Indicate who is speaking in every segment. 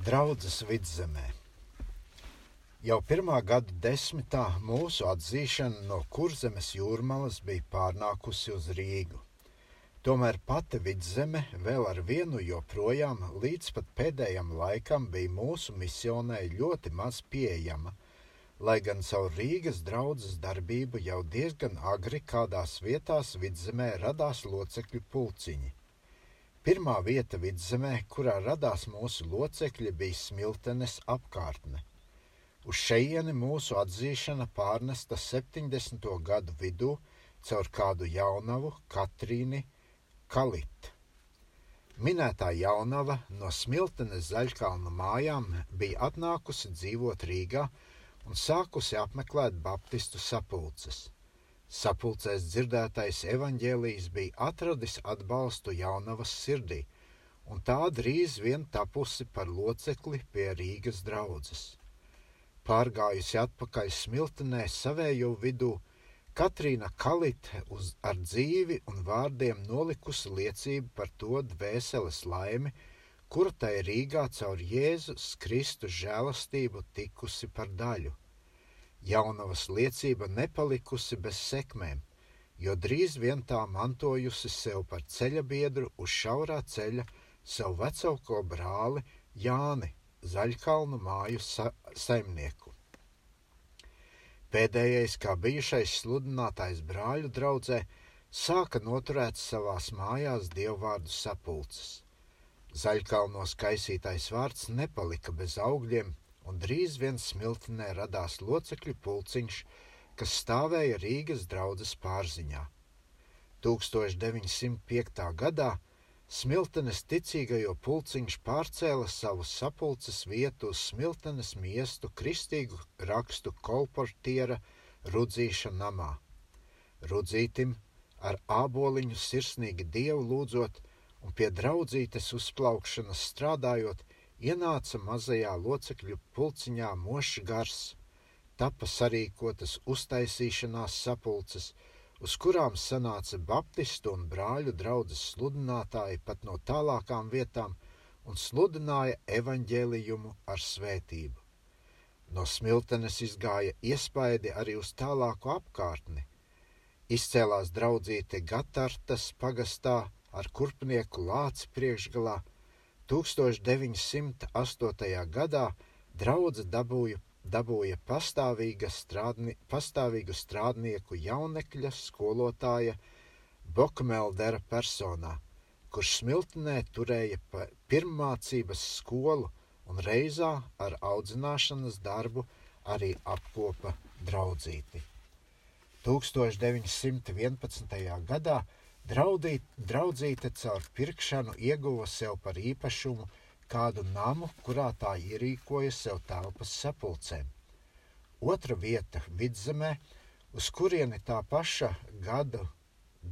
Speaker 1: Draudzes vidzemē. Jau pirmā gada desmitā mūsu atzīšana no kurzemes jūrmalas bija pārnākusi uz Rīgu. Tomēr pati vidzeme vēl ar vienu joprojām līdz pat pēdējam laikam bija mūsu misionē ļoti maz pieejama, lai gan caur Rīgas draudzes darbību jau diezgan agri kādās vietās vidzemē radās locekļu pulciņi. Pirmā vieta vidzemē, kurā radās mūsu locekļi, bija Smiltenes apkārtne. Uz šejieni mūsu atzīšana pārnesta 70. gadu vidū caur kādu jaunavu Katrīni Kalitu. Minētā jaunava no Smiltenes zaļkalna mājām bija atnākusi dzīvot Rīgā un sākusi apmeklēt baptistu sapulces. Sapulcēs dzirdētais evaņģēlijs bija atradis atbalstu jaunavas sirdī, un tā drīz vien tapusi par locekli pie Rīgas draudzes. Pārgājusi atpakaļ smiltenē savējo vidū, Katrīna Kalite uz, ar dzīvi un vārdiem nolikusi liecību par to dvēseles laimi, kura tai Rīgā caur Jēzus Kristus žēlastību tikusi par daļu. Jaunavas liecība nepalikusi bez sekmēm, jo drīz vien tā mantojusi sev par ceļa biedru uz šaurā ceļa savu vecāko brāli Jāni, Zaļkalnu māju sa saimnieku. Pēdējais, kā bijušais sludinātājs brāļu draudzē, sāka noturēt savās mājās dievvvārdu sapulces. Zaļkalnos kaisītais vārds nepalika bez augļiem, un drīz vien smiltenē radās locekļu pulciņš, kas stāvēja Rīgas draudzes pārziņā. 1905. gadā Smiltenes ticīgajo pulciņš pārcēla savu sapulces vietu uz Smiltenes miestu kristīgu rakstu kolportiera Rudzīša namā. Rudzītim ar āboliņu sirsnīgi dievu lūdzot un pie draudzītes uzplaukšanas strādājot, ienāca mazajā locekļu pulciņā mošs gars, tapa sarīkotas uztaisīšanās sapulces, uz kurām sanāca baptistu un brāļu draugas sludinātāji pat no tālākām vietām un sludināja evaņģēlijumu ar svētību. No smiltenes izgāja iespaidi arī uz tālāku apkārtni. Izcēlās draudzīte Gatartas pagastā ar kurpnieku lāci priekšgalā, 1908. gadā draudzene dabūja, dabūja strādni, pastāvīgu strādnieku jaunekļa skolotāja Bokmeldera personā, kurš smiltenē turēja pirmācības skolu un reizā ar audzināšanas darbu arī apkopa draudzīti. 1911. gadā Draudīt, draudzīte caur pirkšanu ieguva sev par īpašumu kādu namu, kurā tā ierīkoja sev telpas sapulcēm. Otra vieta vidzemē, uz kurieni tā paša gada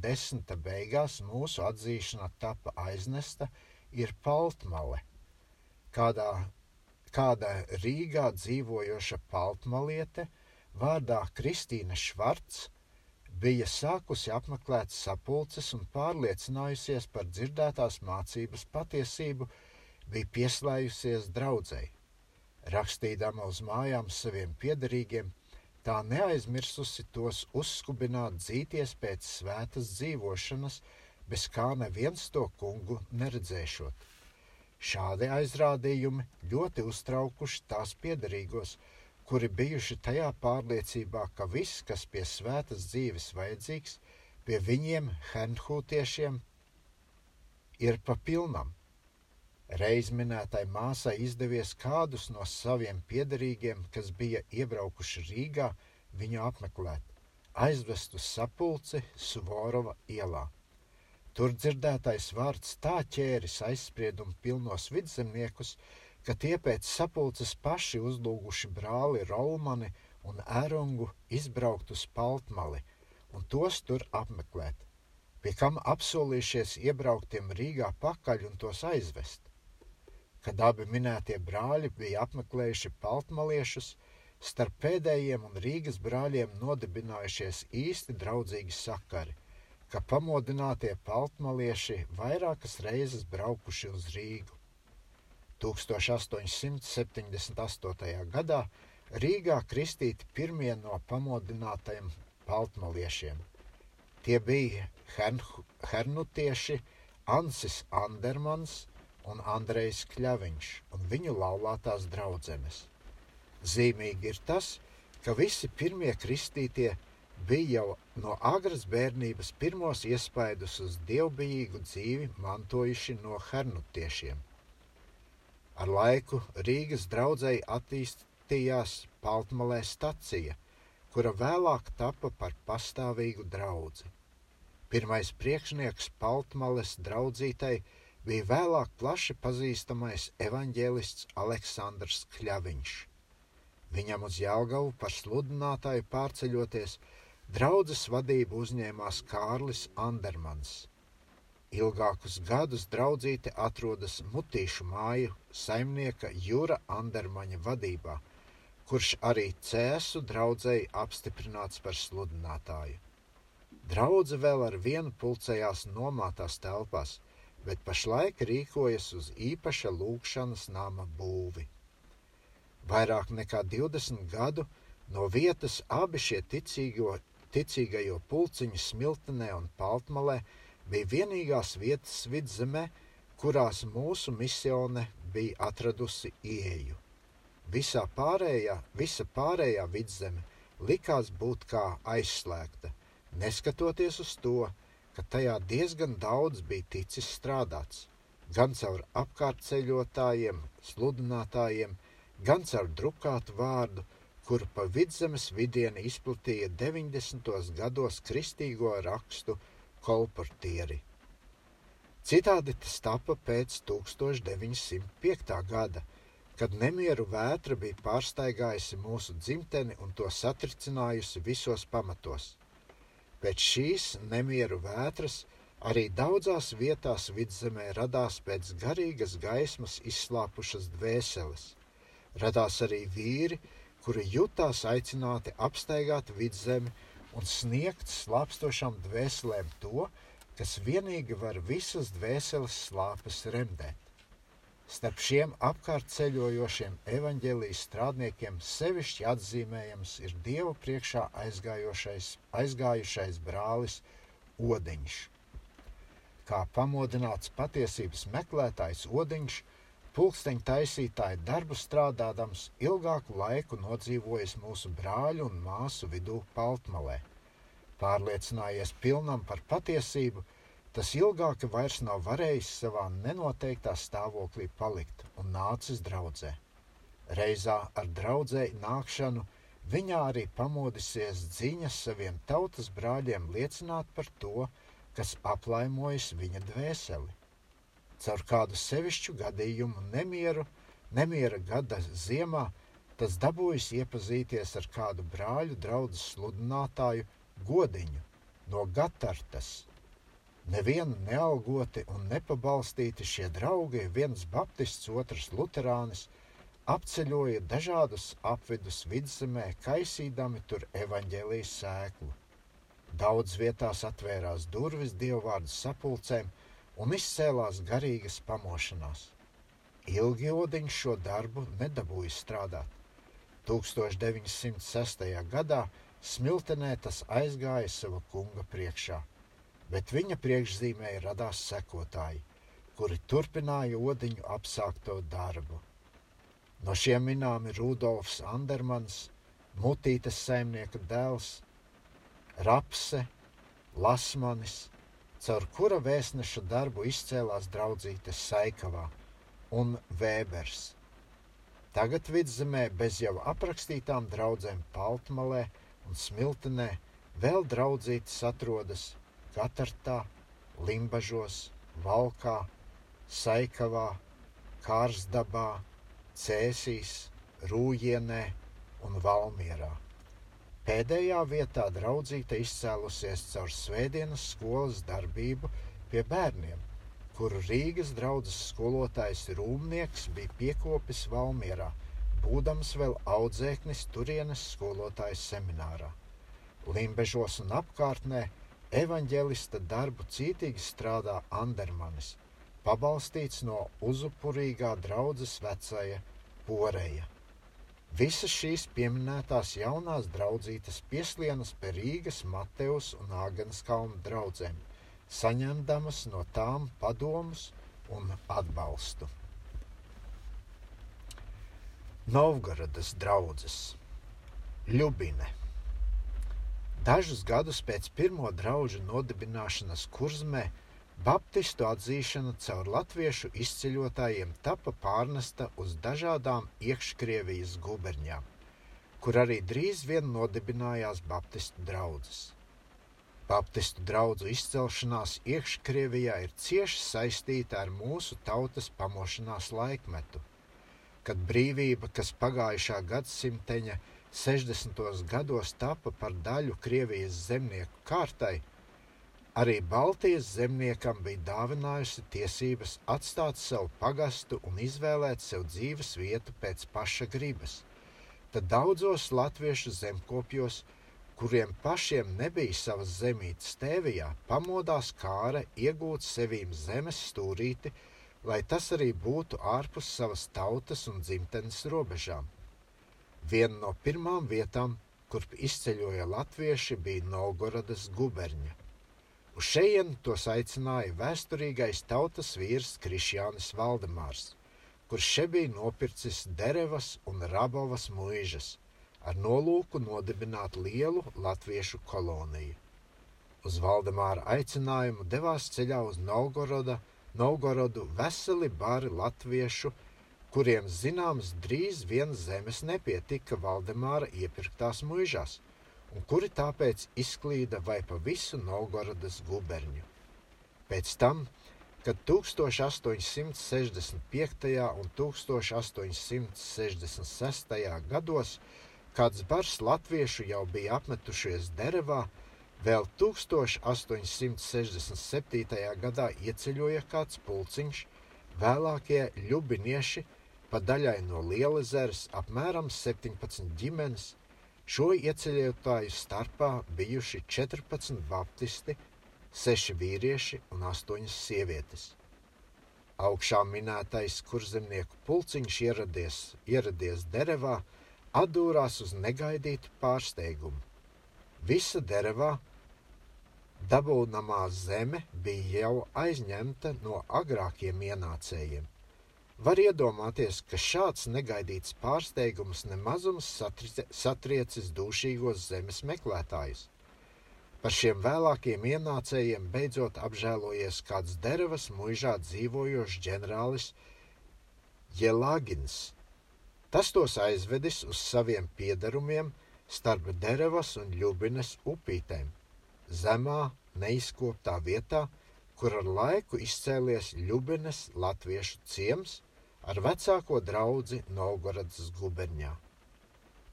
Speaker 1: desmita beigās mūsu atzīšana tapa aiznesta, ir Paltmale. Kādā, kāda Rīgā dzīvojoša paltmaliete vārdā Kristīna Švarts bija sākusi apmeklēt sapulces un pārliecinājusies par dzirdētās mācības patiesību, bija pieslējusies draudzēji. Rakstīdama uz mājām saviem piederīgiem, tā neaizmirsusi tos uzskubināt dzīties pēc svētas dzīvošanas, bez kā neviens to kungu neredzēšot. Šādi aizrādījumi ļoti uztraukuši tās piederīgos, kuri bijuši tajā pārliecībā, ka viss, kas pie svētas dzīves vajadzīgs, pie viņiem, henhūtiešiem, ir pa pilnam. Reiz minētai māsai izdevies kādus no saviem piederīgiem, kas bija iebraukuši Rīgā, viņu apmeklēt, aizvest uz sapulci Suvorova ielā. Tur dzirdētais vārds tā ķēris aizspriedumu pilnos vidzemniekus, ka tie pēc sapulces paši uzlūguši brāli Rolmani un Ērungu izbraukt uz Paltmali un tos tur apmeklēt, pie kam apsolījušies iebrauktiem Rīgā pakaļ un tos aizvest. Kad abi minētie brāļi bija apmeklējuši Paltmaliešus, starp pēdējiem un Rīgas brāļiem nodibinājušies īsti draudzīgi sakari, ka pamodinātie paltmalieši vairākas reizes braukuši uz Rīgu. 1878. gadā Rīgā kristīti pirmie no pamodinātajiem paltmaliešiem. Tie bija hernutieši Ansis Andermans un Andrejs Kļaviņš un viņu laulātās draudzenes. Zīmīgi ir tas, ka visi pirmie kristītie bija jau no agras bērnības pirmos iespaidus uz dievbijīgu dzīvi mantojuši no hernutiešiem. Ar laiku Rīgas draudzēji attīstījās Paltmalē stacija, kura vēlāk tapa par pastāvīgu draudzi. Pirmais priekšnieks Paltmales draudzītai bija vēlāk plaši pazīstamais evaņģēlists Aleksandrs Kļaviņš. Viņam uz Jālgavu par sludinātāju pārceļoties, draudzes vadību uzņēmās Kārlis Andermans. Ilgākus gadus draudzīte atrodas Mutīšu māju saimnieka Jura Andermaņa vadībā, kurš arī cēsu draudzēji apstiprināts par sludinātāju. Draudze vēl ar vienu pulcējās nomātās telpās, bet pašlaik rīkojas uz īpaša lūkšanas nama būvi. Vairāk nekā 20 gadu no vietas abi šie ticīgo, ticīgajo pulciņi Smiltenē un Paltmalē bija vienīgās vietas vidzemē, kurās mūsu misione bija atradusi ieeju. Visā pārējā, visa pārējā vidzeme likās būt kā aizslēgta, neskatoties uz to, ka tajā diezgan daudz bija ticis strādāts, gan caur apkārtceļotājiem, sludinātājiem, gan caur drukātu vārdu, kuru pa vidzemes vidieni izplatīja 90. gados kristīgo rakstu kolportieri. Citādi tas tapa pēc 1905. gada, kad nemieru vētra bija pārsteigājusi mūsu dzimteni un to satricinājusi visos pamatos. Pēc šīs nemieru vētras arī daudzās vietās vidzemē radās pēc garīgas gaismas izslāpušas dvēseles – radās arī vīri, kuri jutās aicināti apstaigāt vidzemi un sniegt slāpstošām dvēselēm to, kas vienīgi var visas dvēseles slāpes remdēt. Starp šiem apkārt ceļojošiem evaņģēlijas strādniekiem sevišķi atzīmējams ir Dieva priekšā aizgājušais brālis Odiņš. Kā pamodināts patiesības meklētājs Odiņš, Pulksteņa taisītāji darbu strādādams ilgāku laiku nodzīvojis mūsu brāļu un māsu vidū Paltmalē. Pārliecinājies pilnam par patiesību, tas ilgāk vairs nav varējis savā nenoteiktā stāvoklī palikt un nācis draudzē. Reizā ar draudzēji nākšanu viņā arī pamodisies dziņas saviem tautas brāļiem liecināt par to, kas aplaimojas viņa dvēseli caur kādu sevišķu gadījumu, nemieru, nemiera gada ziemā, tas dabūjis iepazīties ar kādu brāļu draugu sludinātāju godiņu no Gatartas. Nevienu nealgoti un nepabalstīti šie draugi, viens baptists, otrs luterānis, apceļoja dažādus apvidus vidzemē, kaisīdami tur evaņģēlijas sēklu. Daudz vietās atvērās durvis dievvvārdu sapulcēm, un izcēlās garīgas pamošanās. Ilgi odiņš šo darbu nedabūja strādāt. 1906. gadā smiltenē tas aizgāja sava kunga priekšā, bet viņa priekšzīmē radās sekotāji, kuri turpināja odiņu apsākto darbu. No šiem minām ir Rudolfs Andermans, Mutītes saimnieka dēls, Rapse, Lasmanis, caur kura vēstneša darbu izcēlās draudzītes Saikavā un Vēbers. Tagad vidzemē bez jau aprakstītām draudzēm Paltmalē un Smiltenē vēl draudzītes atrodas Katartā, Limbažos, Valkā, Saikavā, Kārsdabā, Cēsīs, Rūjienē un Valmierā. Pēdējā vietā draudzīte izcēlusies caur svētdienas skolas darbību pie bērniem, kuru Rīgas draudzes skolotājs Rūmnieks bija piekopis Valmierā, būdams vēl audzēknis turienes skolotājas seminārā. Limbežos un apkārtnē evaņģēlista darbu cītīgi strādā Andermanis, pabalstīts no uzupurīgā draudzes vecaja poreja. Visas šīs pieminētās jaunās draudzītes pieslienas pie Rīgas, Mateus un Āgānas kalnu draugiem, saņemdamas no tām padomus un atbalstu. Novgorodas draugs Ljubine. Dažus gadus pēc pirmo draugu nodibināšanas kurzmē Baptistu atzīšana caur latviešu izceļotājiem tapa pārnesta uz dažādām iekškrievijas guberņām, kur arī drīz vien nodibinājās Baptistu draugas. Baptistu draugu izcelšanās iekškrievijā ir cieši saistīta ar mūsu tautas pamošanās laikmetu, kad brīvība, kas pagājušā gadsimteņa 60. gados tapa par daļu Krievijas zemnieku kārtai, Arī Baltijas zemniekam bija dāvinājusi tiesības atstāt savu pagastu un izvēlēt sev dzīves vietu pēc paša gribas. Tad daudzos latviešu zemkopjos, kuriem pašiem nebija savas zemītes tēvijā, pamodās kāra iegūt sevīm zemes stūrīti, lai tas arī būtu ārpus savas tautas un dzimtenes robežām. Viena no pirmām vietām, kurp izceļoja latvieši, bija Novgorodas guberņa. Uz šejienu tos aicināja vēsturīgais tautas vīrs Krišjānis Valdemārs, kurš šeit bija nopircis Derevas un Rabovas mūžas ar nolūku nodibināt lielu latviešu koloniju. Uz Valdemāra aicinājumu devās ceļā uz Novgoroda, Novgorodu veseli bari latviešu, kuriem zināms drīz vien zemes nepietika Valdemāra iepirktās mūžās – un kuri tāpēc izklīda vai pa visu Novgorodas guberņu. Pēc tam, kad 1865. un 1866. gados kāds bars latviešu jau bija apmetušies derevā, vēl 1867. gadā ieceļoja kāds pulciņš, vēlākie ļubinieši pa daļai no Lielezeres apmēram 17 ģimenes Šo ieceļotāju starpā bijuši 14 baptisti, 6 vīrieši un 8 sievietes. Augšā minētais kurzemnieku pulciņš ieradies, ieradies derevā, atdūrās uz negaidītu pārsteigumu. Visa derevā dabūnamā zeme bija jau aizņemta no agrākiem ienācējiem Var iedomāties, ka šāds negaidīts pārsteigums nemazums satriecis dūšīgos zemes meklētājus. Par šiem vēlākiem ienācējiem beidzot apžēlojies kāds derevas muižā dzīvojošs ģenerālis Jelagins. Tas tos aizvedis uz saviem piedarumiem starp derevas un ļubinas upītēm, zemā, neizkoptā vietā, kur ar laiku izcēlies ļubinas latviešu ciems – ar vecāko draugu Novgorodas guberņā.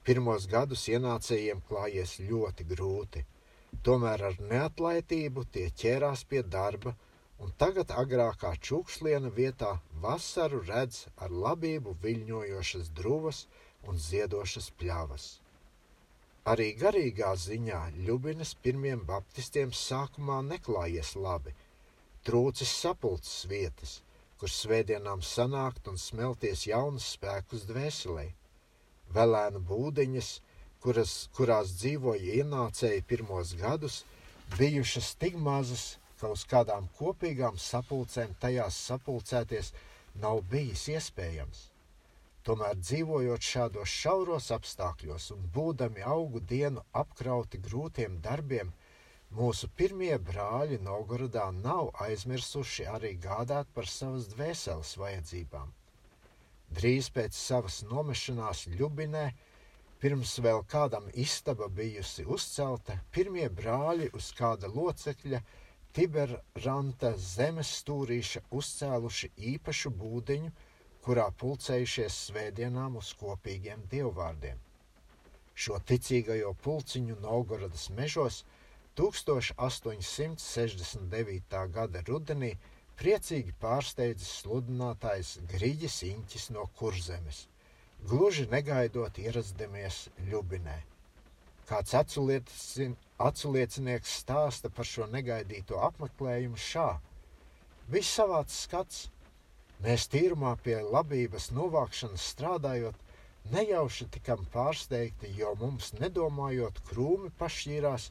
Speaker 1: Pirmos gadus ienācējiem klājies ļoti grūti, tomēr ar neatlaitību tie ķērās pie darba, un tagad agrākā čūksliena vietā vasaru redz ar labību viļņojošas druvas un ziedošas pļavas. Arī garīgā ziņā Ļubinas pirmiem baptistiem sākumā neklājies labi, trūcis sapulces vietas, kur svētdienām sanākt un smelties jaunas spēkus dvēselē. Velēnu būdiņas, kuras, kurās dzīvoja ienācēji pirmos gadus, bijušas tik mazas, ka uz kādām kopīgām sapulcēm tajās sapulcēties nav bijis iespējams. Tomēr dzīvojot šādos šauros apstākļos un būdami augu dienu apkrauti grūtiem darbiem, Mūsu pirmie brāļi Novgorodā nav aizmirsuši arī gādāt par savas dvēseles vajadzībām. Drīz pēc savas nomešanās Ljubinē, pirms vēl kādam istaba bijusi uzcelta, pirmie brāļi uz kāda locekļa Tiberanta zemes stūrīša uzcēluši īpašu būdiņu, kurā pulcējušies svētdienām uz kopīgiem dievvvārdiem. Šo ticīgajo pulciņu Novgorodas mežos – 1869. gada rudenī priecīgi pārsteidzis sludinātājs Grīģis Inķis no Kurzemes, gluži negaidot ierasdamies Ļubinē. Kāds aculiecinieks stāsta par šo negaidīto apmeklējumu šā. Viss savāds skats. Mēs tīrumā pie labības novākšanas strādājot, nejauši tikam pārsteigti, jo mums nedomājot krūmi pašķīrās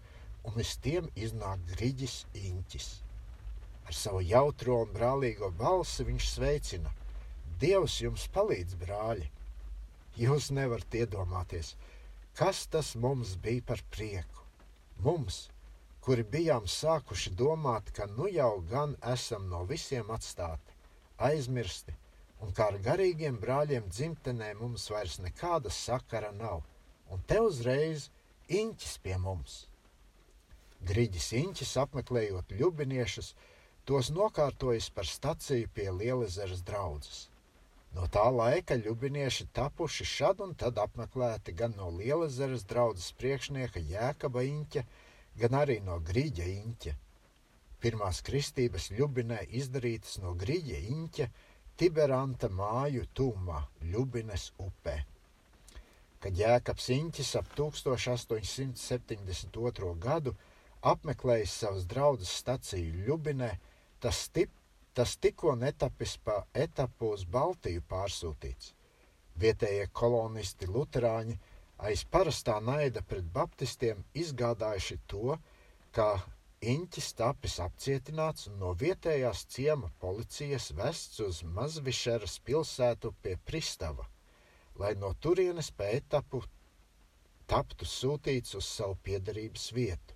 Speaker 1: un iz tiem iznāk griģis Inķis. Ar savu jautro un brālīgo balsi viņš sveicina: Dievs jums palīdz, brāļi! Jūs nevarat iedomāties, kas tas mums bija par prieku. Mums, kuri bijām sākuši domāt, ka nu jau gan esam no visiem atstāti, aizmirsti, un kā ar garīgiem brāļiem dzimtenē mums vairs nekāda sakara nav, un te uzreiz Inķis pie mums. Griģis Inķis apmeklējot ļubiniešus, tos nokārtojas par staciju pie Lielezeras draudzes. No tā laika ļubinieši tapuši šad un tad apmeklēti gan no Lielezeras draudzes priekšnieka Jēkaba Inķa, gan arī no Grīģa Inķa. Pirmās kristības ļubinē izdarītas no Grīģa Inķa Tiberanta māju tūmā Ļubines upē. Kad Jēkabs Inķis ap 1872. gadu apmeklējis savas draudzes staciju Ljubinē, tas, tip, tas tikko netapis pa etapu uz Baltiju pārsūtīts. Vietējie kolonisti Luterāņi aiz parastā naida pret baptistiem izgādājuši to, ka Inķis tapis apcietināts un no vietējās ciema policijas vests uz Mazvišeras pilsētu pie Pristava, lai no turienes pa etapu taptu sūtīts uz savu piedarības vietu.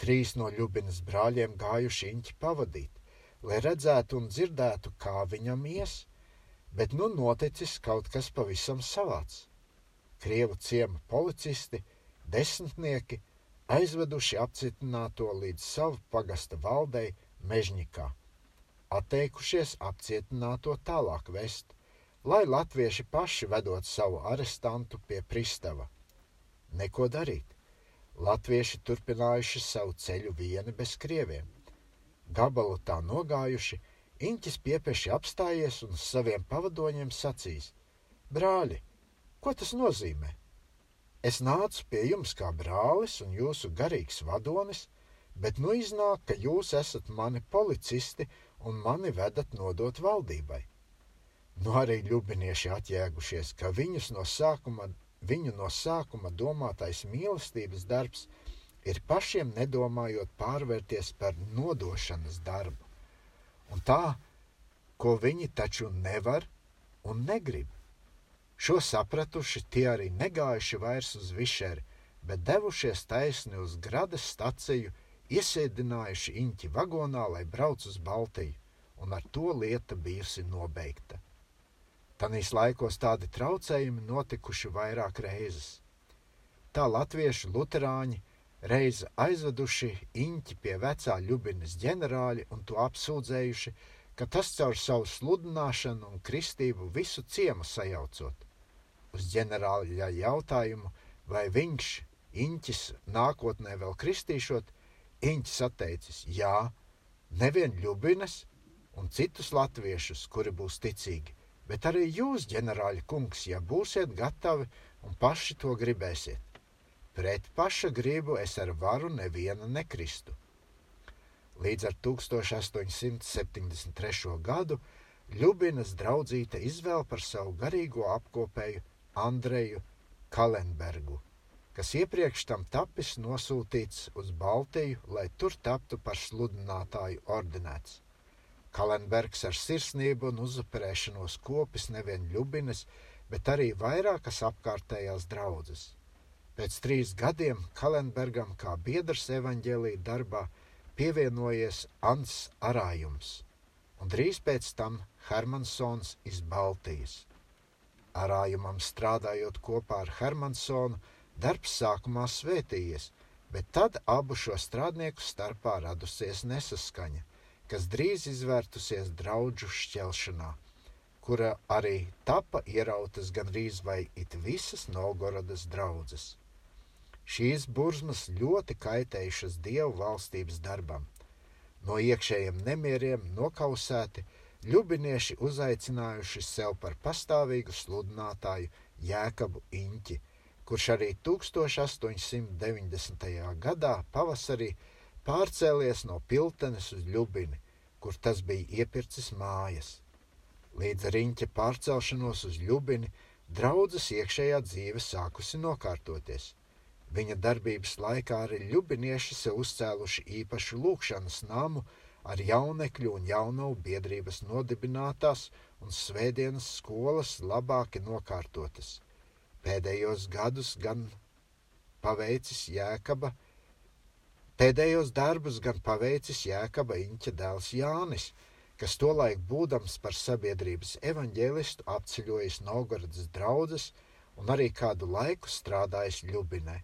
Speaker 1: Trīs no Ļubinas brāļiem gājuši Inķi pavadīt, lai redzētu un dzirdētu, kā viņam ies, bet nu noticis kaut kas pavisam savāds. Krievu ciema policisti, desmitnieki, aizveduši apcietināto līdz savu pagasta valdei Mežņikā, atteikušies apcietināto tālāk vest, lai latvieši paši vedot savu arestantu pie pristava. Neko darīt Latvieši turpinājuši savu ceļu vieni bez krieviem. Gabalu tā nogājuši, Inķis piepeši apstājies un saviem pavadoņiem sacīs: Brāļi, ko tas nozīmē? Es nācu pie jums kā brālis un jūsu garīgs vadonis, bet nu iznāk, ka jūs esat mani policisti un mani vedat nodot valdībai. Nu arī ļubinieši atjēgušies, ka viņus no sākuma viņu no sākuma domātais mīlestības darbs ir pašiem nedomājot pārvērties par nodošanas darbu. Un tā, ko viņi taču nevar un negrib. Šo sapratuši, tie arī negājuši vairs uz višeri, bet devušies taisni uz grada staciju, iesēdinājuši Inķi vagonā, lai brauc uz Baltiju, un ar to lieta bijusi nobeigta. Tanīs laikos tādi traucējumi notikuši vairāk reizes. Tā latviešu luterāņi reiz aizveduši Inķi pie vecā Ļubinas ģenerāļa un to apsūdzējuši, ka tas caur savu sludināšanu un kristību visu ciemu sajaucot. Uz ģenerāļa jautājumu, vai viņš, Inķis, nākotnē vēl kristīšot, Inķis atteicis jā, nevien Ļubinas un citus latviešus, kuri būs ticīgi, bet arī jūs, ģenerāļa kungs, ja būsiet gatavi un paši to gribēsiet. Pret paša gribu es ar varu neviena nekristu. Līdz ar 1873. gadu Ļubinas draudzīte izvēl par savu garīgo apkopēju Andreju Kalenbergu, kas iepriekš tam tapis nosūtīts uz Baltiju, lai tur taptu par sludinātāju ordinēts. Kalenbergs ar sirsnību un uzupurēšanos kopis nevien Ļubinas, bet arī vairākas apkārtējās draudzes. Pēc trīs gadiem Kalenbergam kā biedrs evaņģēlī darbā pievienojies Ants Arājums, un drīz pēc tam Hermansons iz Baltijas. Arājumam strādājot kopā ar Hermansonu, darbs sākumā svētījies, bet tad abu šo strādnieku starpā radusies nesaskaņa kas drīz izvērtusies draugu šķelšanā, kura arī tapa ierautas gandrīz vai it visas Novgorodas draudzes. Šīs burzmas ļoti kaitējušas dievu valstības darbam. No iekšējiem nemieriem nokausēti, ļubinieši uzaicinājuši sev par pastāvīgu sludinātāju Jēkabu Inķi, kurš arī 1890. gadā pavasarī pārcēlies no Piltenes uz Ljubini kur tas bija iepircis mājas. Līdz riņķa pārcelšanos uz Ljubini, draudzes iekšējā dzīve sākusi nokārtoties. Viņa darbības laikā arī ļubinieši sev uzcēluši īpašu lūkšanas namu ar jaunekļu un jauno biedrības nodibinātās un svētdienas skolas labāki nokārtotas. Pēdējos gadus gan paveicis Jēkaba, pēdējos darbus gan paveicis Jēkaba Inķa dēls Jānis – kas tolaik būdams par sabiedrības evaņģēlistu apceļojis Novgorodas draudzes un arī kādu laiku strādājis Ļubinē.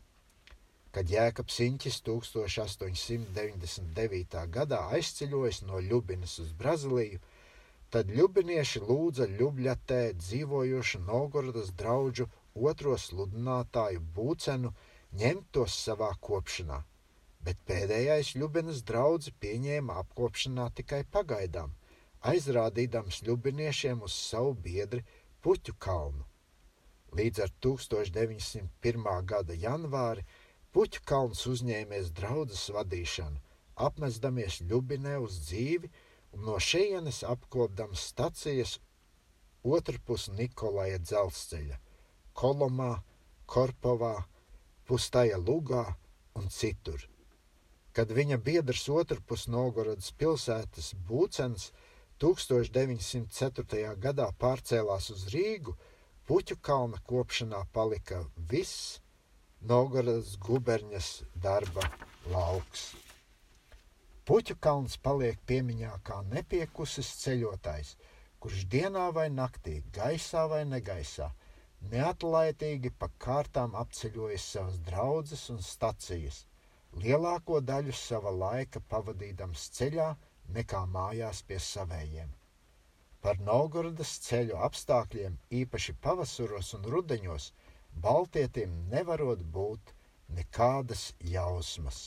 Speaker 1: Kad Jēkabs Inķis 1899. gadā aizceļojis no Ļubinas uz Brazīliju, tad ļubinieši lūdza Ļubļatē dzīvojošu Novgorodas draugu otro sludinātāju būcenu ņemt tos savā kopšanā, bet pēdējais Ļubinas draugs pieņēma apkopšanā tikai pagaidām – aizrādīdams ļubiniešiem uz savu biedri Puķu kalnu. Līdz ar 1901. gada janvāri Puķu kalns uzņēmies draudzes vadīšanu, apmesdamies Ļubinē uz dzīvi un no šejienes apkopdams stacijas otrpus Nikolaja dzelzceļa, Kolomā, Korpovā, Pustaja Lugā un citur. Kad viņa biedrs otrpus Novgorodas pilsētas Būcens – 1904. gadā pārcēlās uz Rīgu, Puķu kalna kopšanā palika viss Novgorodas guberņas darba lauks. Puķu kalns paliek piemiņā kā nepiekusis ceļotājs, kurš dienā vai naktī, gaisā vai negaisā, neatlaidīgi pa kārtām apceļojas savas draudzes un stacijas, lielāko daļu sava laika pavadīdams ceļā, nekā mājās pie savējiem. Par Novgorodas ceļu apstākļiem, īpaši pavasaros un rudeņos, Baltietim nevarot būt nekādas jausmas.